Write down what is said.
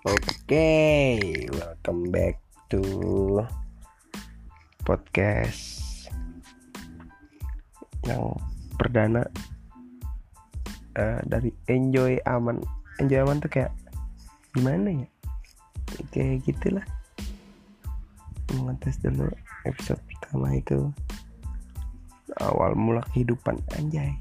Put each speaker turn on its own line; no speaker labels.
Oke, welcome back to podcast yang perdana uh, dari Enjoy Aman. Enjoy Aman tuh kayak gimana ya? Kayak gitulah. Mengetes dulu episode pertama itu awal mula kehidupan anjay.